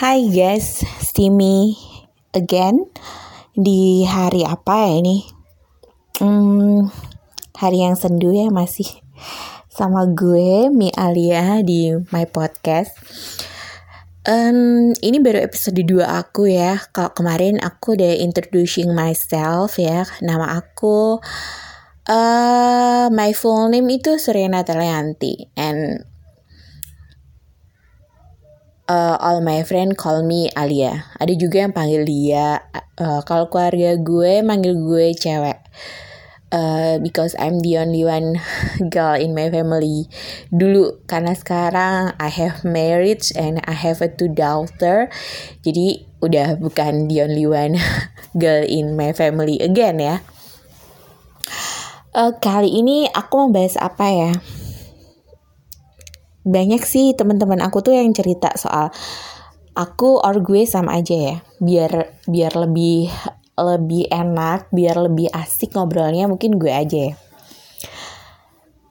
Hai guys, see me again di hari apa ya ini? Hmm, hari yang sendu ya masih sama gue Mi Alia di my podcast. Um, ini baru episode 2 aku ya. Kalau kemarin aku udah introducing myself ya. Nama aku uh, my full name itu Serena Telianti and uh, all my friend call me Alia. Ada juga yang panggil dia. Uh, kalau keluarga gue manggil gue cewek. Uh, because I'm the only one girl in my family. Dulu karena sekarang I have married and I have a two daughter. Jadi udah bukan the only one girl in my family again ya. Uh, kali ini aku mau bahas apa ya? Banyak sih teman-teman aku tuh yang cerita soal aku or gue sama aja ya. Biar biar lebih lebih enak, biar lebih asik ngobrolnya mungkin gue aja ya.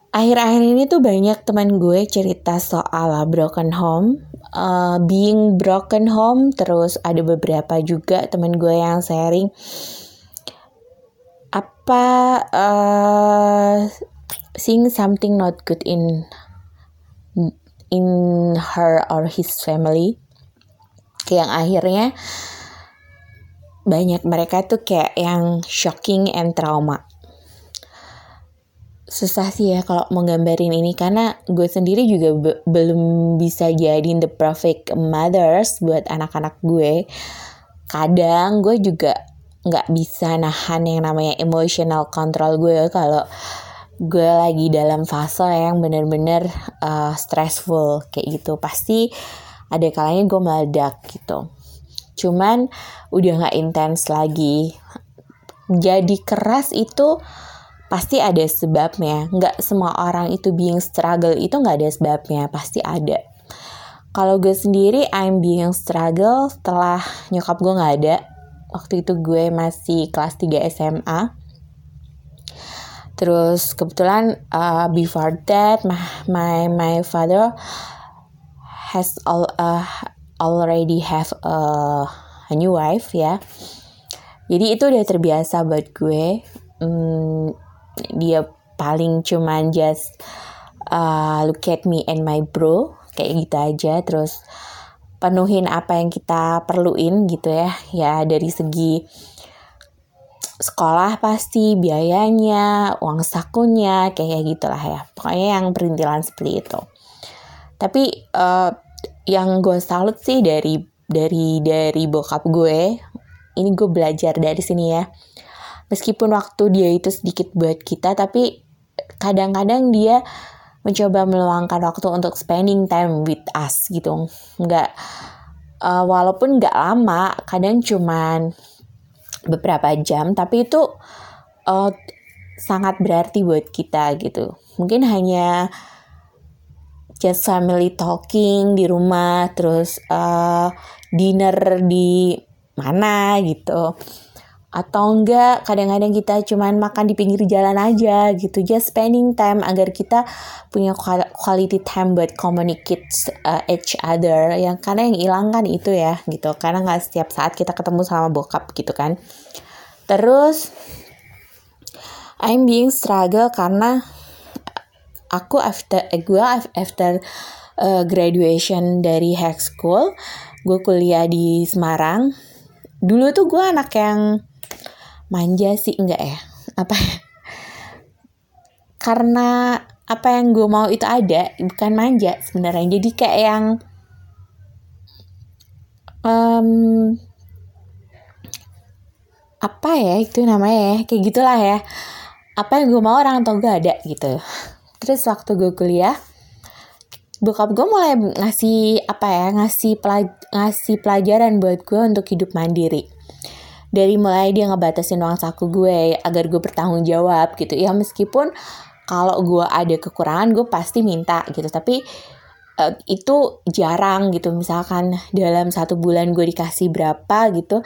Akhir-akhir ini tuh banyak teman gue cerita soal broken home, uh, being broken home, terus ada beberapa juga teman gue yang sharing apa uh, seeing something not good in in her or his family. Yang akhirnya banyak mereka tuh kayak yang shocking and trauma. Susah sih ya kalau mau gambarin ini karena gue sendiri juga be belum bisa jadi the perfect mothers buat anak-anak gue. Kadang gue juga nggak bisa nahan yang namanya emotional control gue kalau gue lagi dalam fase yang bener-bener uh, stressful kayak gitu. Pasti ada kalanya gue meledak gitu. Cuman udah nggak intens lagi. Jadi keras itu pasti ada sebabnya. Nggak semua orang itu being struggle itu nggak ada sebabnya pasti ada. Kalau gue sendiri I'm being struggle setelah nyokap gue nggak ada. Waktu itu gue masih kelas 3 SMA terus kebetulan uh, before that my my, my father has all uh, already have a, a new wife ya. Jadi itu udah terbiasa buat gue. Hmm, dia paling cuman just uh, look at me and my bro kayak gitu aja. Terus penuhin apa yang kita perluin gitu ya ya dari segi sekolah pasti biayanya uang sakunya kayak gitulah ya. Pokoknya yang perintilan seperti itu. Tapi uh, yang gue salut sih dari dari dari bokap gue ini gue belajar dari sini ya. Meskipun waktu dia itu sedikit buat kita tapi kadang-kadang dia mencoba meluangkan waktu untuk spending time with us gitu. Nggak uh, walaupun nggak lama kadang cuman beberapa jam tapi itu uh, sangat berarti buat kita gitu. Mungkin hanya just family talking di rumah terus uh, dinner di mana gitu atau enggak kadang-kadang kita cuman makan di pinggir jalan aja gitu. Just spending time agar kita punya quality time buat communicate uh, each other. Yang karena yang hilang kan itu ya gitu. Karena nggak setiap saat kita ketemu sama bokap gitu kan. Terus I'm being struggle karena aku after eh, gue after uh, graduation dari high school gue kuliah di Semarang. Dulu tuh gue anak yang manja sih enggak ya? Apa ya? karena apa yang gue mau itu ada bukan manja sebenarnya. Jadi kayak yang um, apa ya itu namanya ya? Kayak gitulah ya. Apa yang gue mau orang tua gue ada gitu. Terus waktu gue kuliah bokap gue mulai ngasih apa ya ngasih pelaj ngasih pelajaran buat gue untuk hidup mandiri dari mulai dia ngebatasin uang saku gue agar gue bertanggung jawab gitu. Ya meskipun kalau gue ada kekurangan gue pasti minta gitu. Tapi uh, itu jarang gitu. Misalkan dalam satu bulan gue dikasih berapa gitu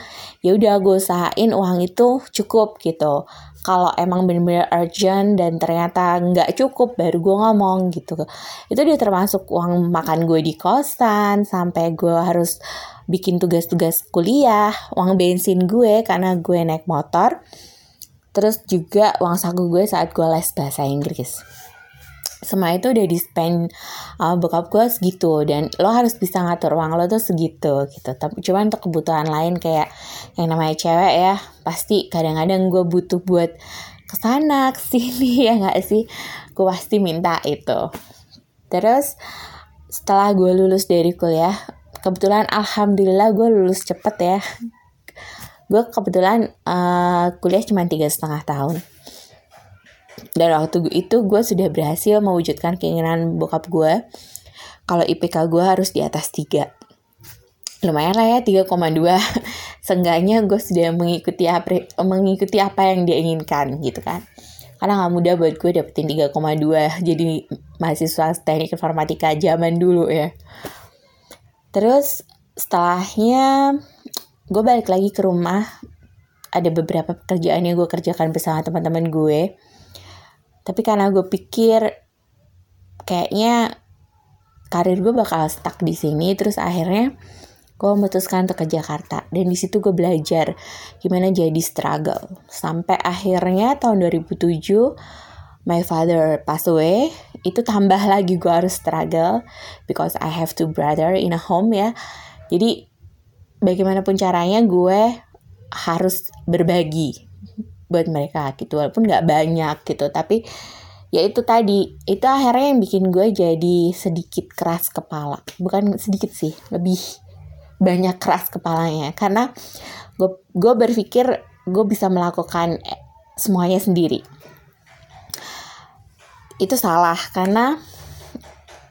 ya udah gue usahain uang itu cukup gitu. Kalau emang bener-bener urgent dan ternyata nggak cukup baru gue ngomong gitu. Itu dia termasuk uang makan gue di kosan sampai gue harus bikin tugas-tugas kuliah, uang bensin gue karena gue naik motor, terus juga uang saku gue saat gue les bahasa Inggris. Semua itu udah di spend uh, bokap gue segitu dan lo harus bisa ngatur uang lo tuh segitu gitu. Tapi cuma untuk kebutuhan lain kayak yang namanya cewek ya pasti kadang-kadang gue butuh buat ke sana ke sini ya nggak sih? Gue pasti minta itu. Terus setelah gue lulus dari kuliah kebetulan alhamdulillah gue lulus cepet ya. Gue kebetulan uh, kuliah cuma tiga setengah tahun. Dan waktu itu gue sudah berhasil mewujudkan keinginan bokap gue kalau IPK gue harus di atas 3 lumayan lah ya 3,2 seenggaknya gue sudah mengikuti apa mengikuti apa yang dia inginkan gitu kan. Karena nggak mudah buat gue dapetin 3,2 jadi mahasiswa teknik informatika zaman dulu ya terus setelahnya gue balik lagi ke rumah. Ada beberapa pekerjaan yang gue kerjakan bersama teman-teman gue. Tapi karena gue pikir kayaknya karir gue bakal stuck di sini terus akhirnya gue memutuskan untuk ke Jakarta. Dan di situ gue belajar gimana jadi struggle. Sampai akhirnya tahun 2007 my father pass away itu tambah lagi gue harus struggle because I have two brother in a home ya. Jadi bagaimanapun caranya gue harus berbagi buat mereka gitu. Walaupun nggak banyak gitu tapi ya itu tadi. Itu akhirnya yang bikin gue jadi sedikit keras kepala. Bukan sedikit sih lebih banyak keras kepalanya. Karena gue gue berpikir gue bisa melakukan semuanya sendiri itu salah karena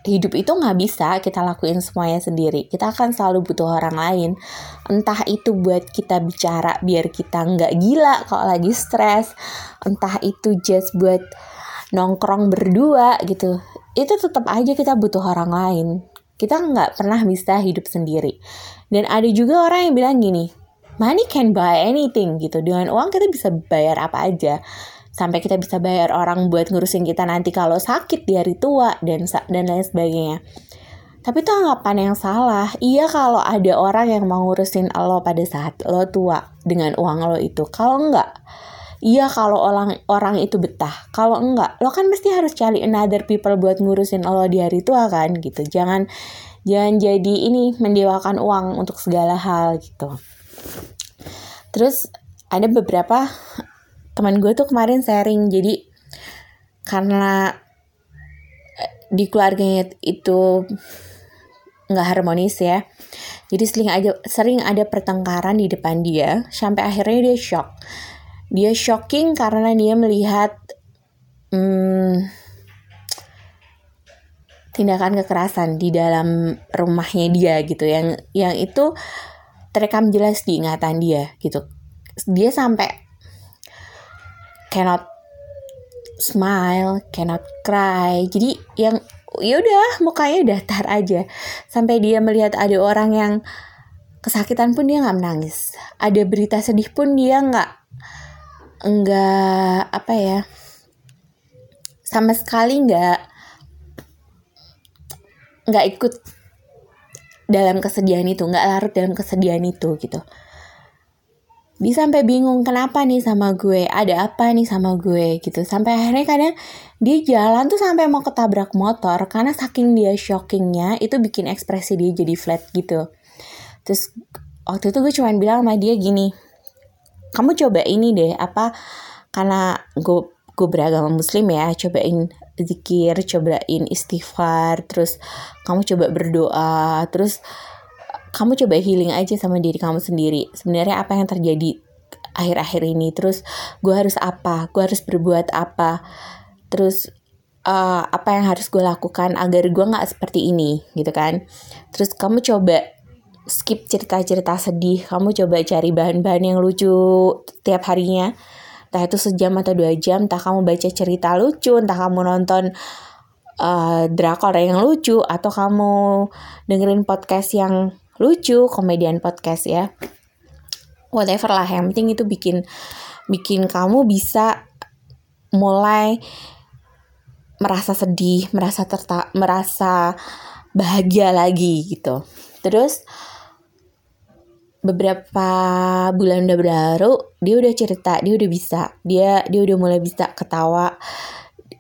hidup itu nggak bisa kita lakuin semuanya sendiri. Kita akan selalu butuh orang lain. Entah itu buat kita bicara biar kita nggak gila kalau lagi stres. Entah itu just buat nongkrong berdua gitu. Itu tetap aja kita butuh orang lain. Kita nggak pernah bisa hidup sendiri. Dan ada juga orang yang bilang gini, money can buy anything gitu. Dengan uang kita bisa bayar apa aja sampai kita bisa bayar orang buat ngurusin kita nanti kalau sakit di hari tua dan dan lain sebagainya. Tapi itu anggapan yang salah. Iya kalau ada orang yang mau ngurusin lo pada saat lo tua dengan uang lo itu. Kalau enggak, iya kalau orang orang itu betah. Kalau enggak, lo kan mesti harus cari another people buat ngurusin lo di hari tua kan gitu. Jangan jangan jadi ini mendewakan uang untuk segala hal gitu. Terus ada beberapa teman gue tuh kemarin sharing jadi karena eh, di keluarganya itu nggak harmonis ya jadi sering aja sering ada pertengkaran di depan dia sampai akhirnya dia shock. Dia shocking karena dia melihat hmm, tindakan kekerasan di dalam rumahnya dia gitu yang yang itu terekam jelas di ingatan dia gitu. Dia sampai cannot smile, cannot cry. Jadi yang ya udah mukanya datar aja sampai dia melihat ada orang yang kesakitan pun dia nggak menangis. Ada berita sedih pun dia nggak nggak apa ya sama sekali nggak nggak ikut dalam kesedihan itu nggak larut dalam kesedihan itu gitu dia sampai bingung kenapa nih sama gue? Ada apa nih sama gue? Gitu. Sampai akhirnya kadang dia jalan tuh sampai mau ketabrak motor karena saking dia shockingnya itu bikin ekspresi dia jadi flat gitu. Terus waktu itu gue cuma bilang sama dia gini kamu coba ini deh apa karena gue gue beragama muslim ya cobain zikir cobain istighfar terus kamu coba berdoa terus kamu coba healing aja sama diri kamu sendiri. Sebenarnya apa yang terjadi akhir-akhir ini? Terus gue harus apa? Gue harus berbuat apa? Terus uh, apa yang harus gue lakukan agar gue nggak seperti ini? Gitu kan? Terus kamu coba skip cerita-cerita sedih. Kamu coba cari bahan-bahan yang lucu tiap harinya. Entah itu sejam atau dua jam entah kamu baca cerita lucu entah kamu nonton uh, drakor yang lucu atau kamu dengerin podcast yang lucu, komedian podcast ya. Whatever lah, yang penting itu bikin bikin kamu bisa mulai merasa sedih, merasa terta merasa bahagia lagi gitu. Terus beberapa bulan udah berlalu dia udah cerita dia udah bisa dia dia udah mulai bisa ketawa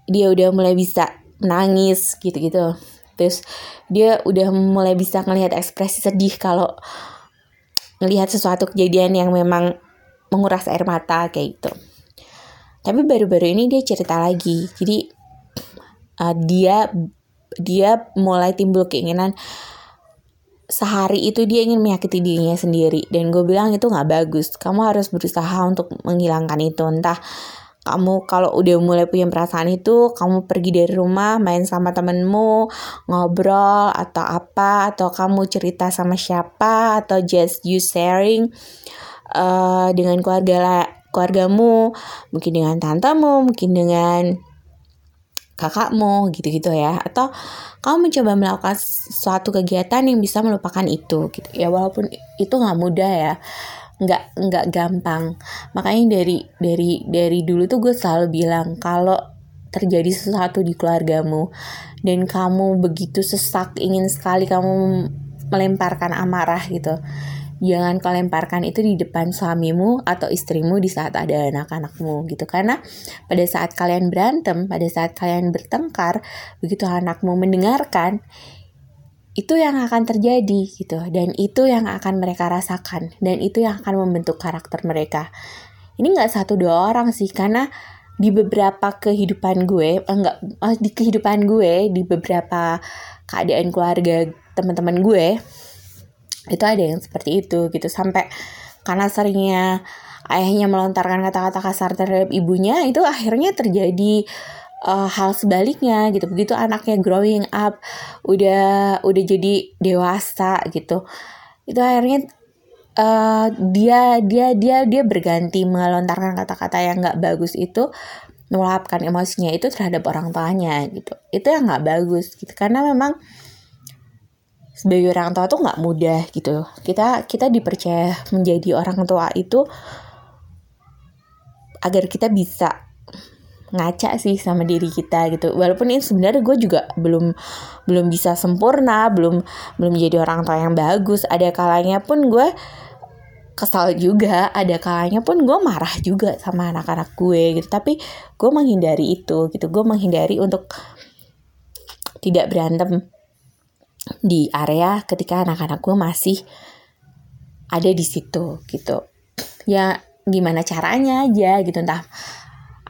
dia udah mulai bisa nangis gitu-gitu terus dia udah mulai bisa ngelihat ekspresi sedih kalau ngelihat sesuatu kejadian yang memang menguras air mata kayak gitu. Tapi baru-baru ini dia cerita lagi. Jadi uh, dia dia mulai timbul keinginan sehari itu dia ingin menyakiti dirinya sendiri. Dan gue bilang itu nggak bagus. Kamu harus berusaha untuk menghilangkan itu. Entah kamu kalau udah mulai punya perasaan itu kamu pergi dari rumah main sama temenmu ngobrol atau apa atau kamu cerita sama siapa atau just you sharing uh, dengan keluarga keluargamu mungkin dengan tantamu mungkin dengan kakakmu gitu-gitu ya. Atau kamu mencoba melakukan suatu kegiatan yang bisa melupakan itu gitu. Ya walaupun itu nggak mudah ya nggak nggak gampang. Makanya dari dari dari dulu tuh gue selalu bilang kalau terjadi sesuatu di keluargamu dan kamu begitu sesak ingin sekali kamu melemparkan amarah gitu jangan kau lemparkan itu di depan suamimu atau istrimu di saat ada anak-anakmu gitu. Karena pada saat kalian berantem pada saat kalian bertengkar begitu anakmu mendengarkan itu yang akan terjadi gitu. Dan itu yang akan mereka rasakan. Dan itu yang akan membentuk karakter mereka. Ini nggak satu dua orang sih karena di beberapa kehidupan gue enggak eh, di kehidupan gue di beberapa keadaan keluarga teman-teman gue itu ada yang seperti itu gitu. Sampai karena seringnya ayahnya melontarkan kata-kata kasar terhadap ibunya itu akhirnya terjadi uh, hal sebaliknya gitu. Begitu anaknya growing up udah udah jadi dewasa gitu itu akhirnya uh, dia dia dia dia berganti melontarkan kata-kata yang nggak bagus itu meluapkan emosinya itu terhadap orang tuanya gitu. Itu yang nggak bagus gitu. Karena memang sebagai orang tua tuh nggak mudah gitu. Kita kita dipercaya menjadi orang tua itu agar kita bisa ngaca sih sama diri kita gitu. Walaupun ini sebenarnya gue juga belum belum bisa sempurna belum belum jadi orang tua yang bagus. Ada kalanya pun gue kesal juga. Ada kalanya pun gue marah juga sama anak-anak gue gitu. Tapi gue menghindari itu gitu. Gue menghindari untuk tidak berantem di area ketika anak-anak gue masih ada di situ gitu. Ya gimana caranya aja gitu. Entah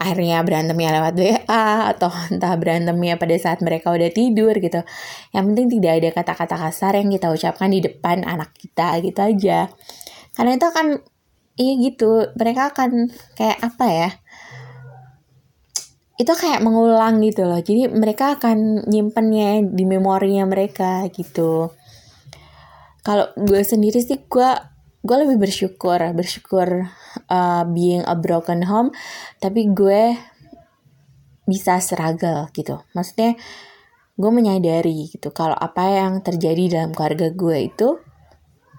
akhirnya berantemnya lewat WA atau entah berantemnya pada saat mereka udah tidur gitu. Yang penting tidak ada kata-kata kasar yang kita ucapkan di depan anak kita gitu aja. Karena itu akan iya gitu mereka akan kayak apa ya itu kayak mengulang gitu loh. Jadi mereka akan nyimpennya di memorinya mereka gitu. Kalau gue sendiri sih gue gue lebih bersyukur bersyukur uh, being a broken home. Tapi gue bisa struggle gitu. Maksudnya gue menyadari gitu kalau apa yang terjadi dalam keluarga gue itu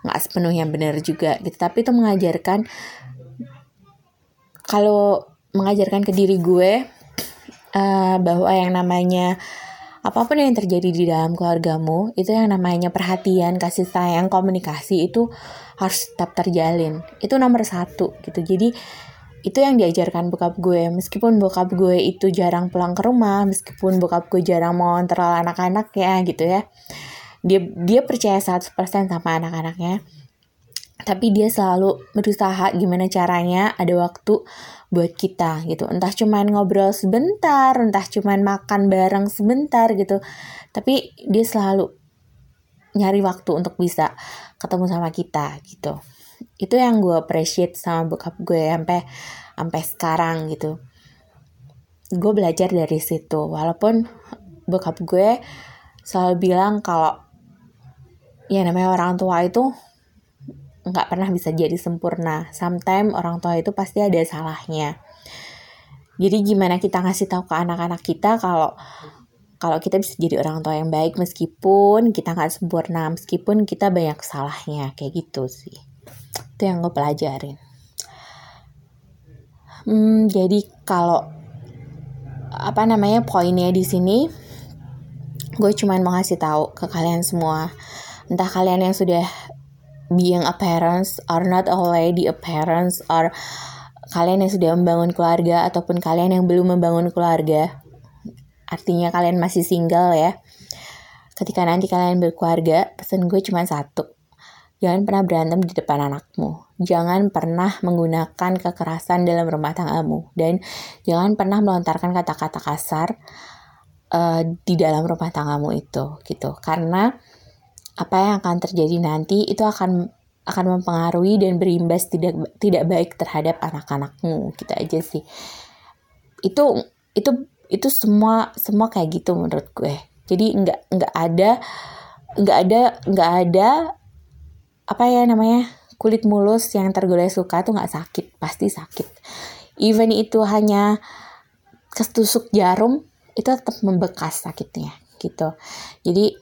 nggak sepenuhnya benar juga gitu. Tapi itu mengajarkan kalau mengajarkan ke diri gue uh, bahwa yang namanya apa pun yang terjadi di dalam keluargamu itu yang namanya perhatian kasih sayang komunikasi itu harus tetap terjalin. Itu nomor satu gitu. Jadi itu yang diajarkan bokap gue. Meskipun bokap gue itu jarang pulang ke rumah meskipun bokap gue jarang mau ngontrol anak-anak ya gitu ya. Dia dia percaya 100% sama anak-anaknya tapi dia selalu berusaha gimana caranya ada waktu buat kita gitu. Entah cuman ngobrol sebentar entah cuman makan bareng sebentar gitu. Tapi dia selalu nyari waktu untuk bisa ketemu sama kita gitu. Itu yang gue appreciate sama bokap gue sampai sampai sekarang gitu. Gue belajar dari situ. Walaupun bokap gue selalu bilang kalau ya namanya orang tua itu nggak pernah bisa jadi sempurna. Sometimes orang tua itu pasti ada salahnya. Jadi gimana kita ngasih tahu ke anak-anak kita kalau kalau kita bisa jadi orang tua yang baik meskipun kita nggak sempurna, meskipun kita banyak salahnya kayak gitu sih. Itu yang gue pelajarin. Hmm, jadi kalau apa namanya poinnya di sini, gue cuman mau ngasih tahu ke kalian semua, entah kalian yang sudah being a parents or not already a parents or kalian yang sudah membangun keluarga ataupun kalian yang belum membangun keluarga. Artinya kalian masih single ya. Ketika nanti kalian berkeluarga pesan gue cuma satu. Jangan pernah berantem di depan anakmu. Jangan pernah menggunakan kekerasan dalam rumah tanggamu. Dan jangan pernah melontarkan kata-kata kasar uh, di dalam rumah tanggamu itu gitu. Karena apa yang akan terjadi nanti itu akan akan mempengaruhi dan berimbas tidak tidak baik terhadap anak-anakmu gitu aja sih. Itu itu itu semua semua kayak gitu menurut gue. Jadi nggak nggak ada nggak ada nggak ada apa ya namanya kulit mulus yang tergores suka tuh nggak sakit pasti sakit. Even itu hanya ketusuk jarum itu tetap membekas sakitnya gitu. Jadi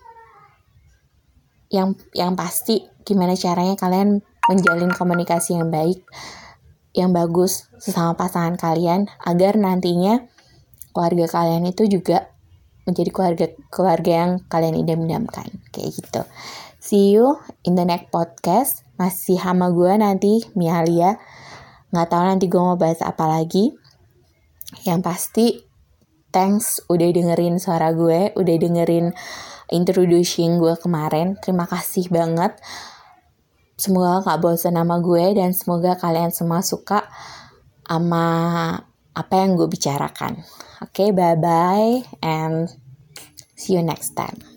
yang yang pasti gimana caranya kalian menjalin komunikasi yang baik yang bagus sesama pasangan kalian agar nantinya keluarga kalian itu juga menjadi keluarga keluarga yang kalian idam-idamkan kayak gitu. See you in the next podcast. Masih sama gue nanti Mialia. Nggak tahu nanti gue mau bahas apa lagi. Yang pasti thanks udah dengerin suara gue, udah dengerin introducing gue kemarin. Terima kasih banget. Semoga gak bosan sama gue dan semoga kalian semua suka sama apa yang gue bicarakan. Oke, okay, bye-bye and see you next time.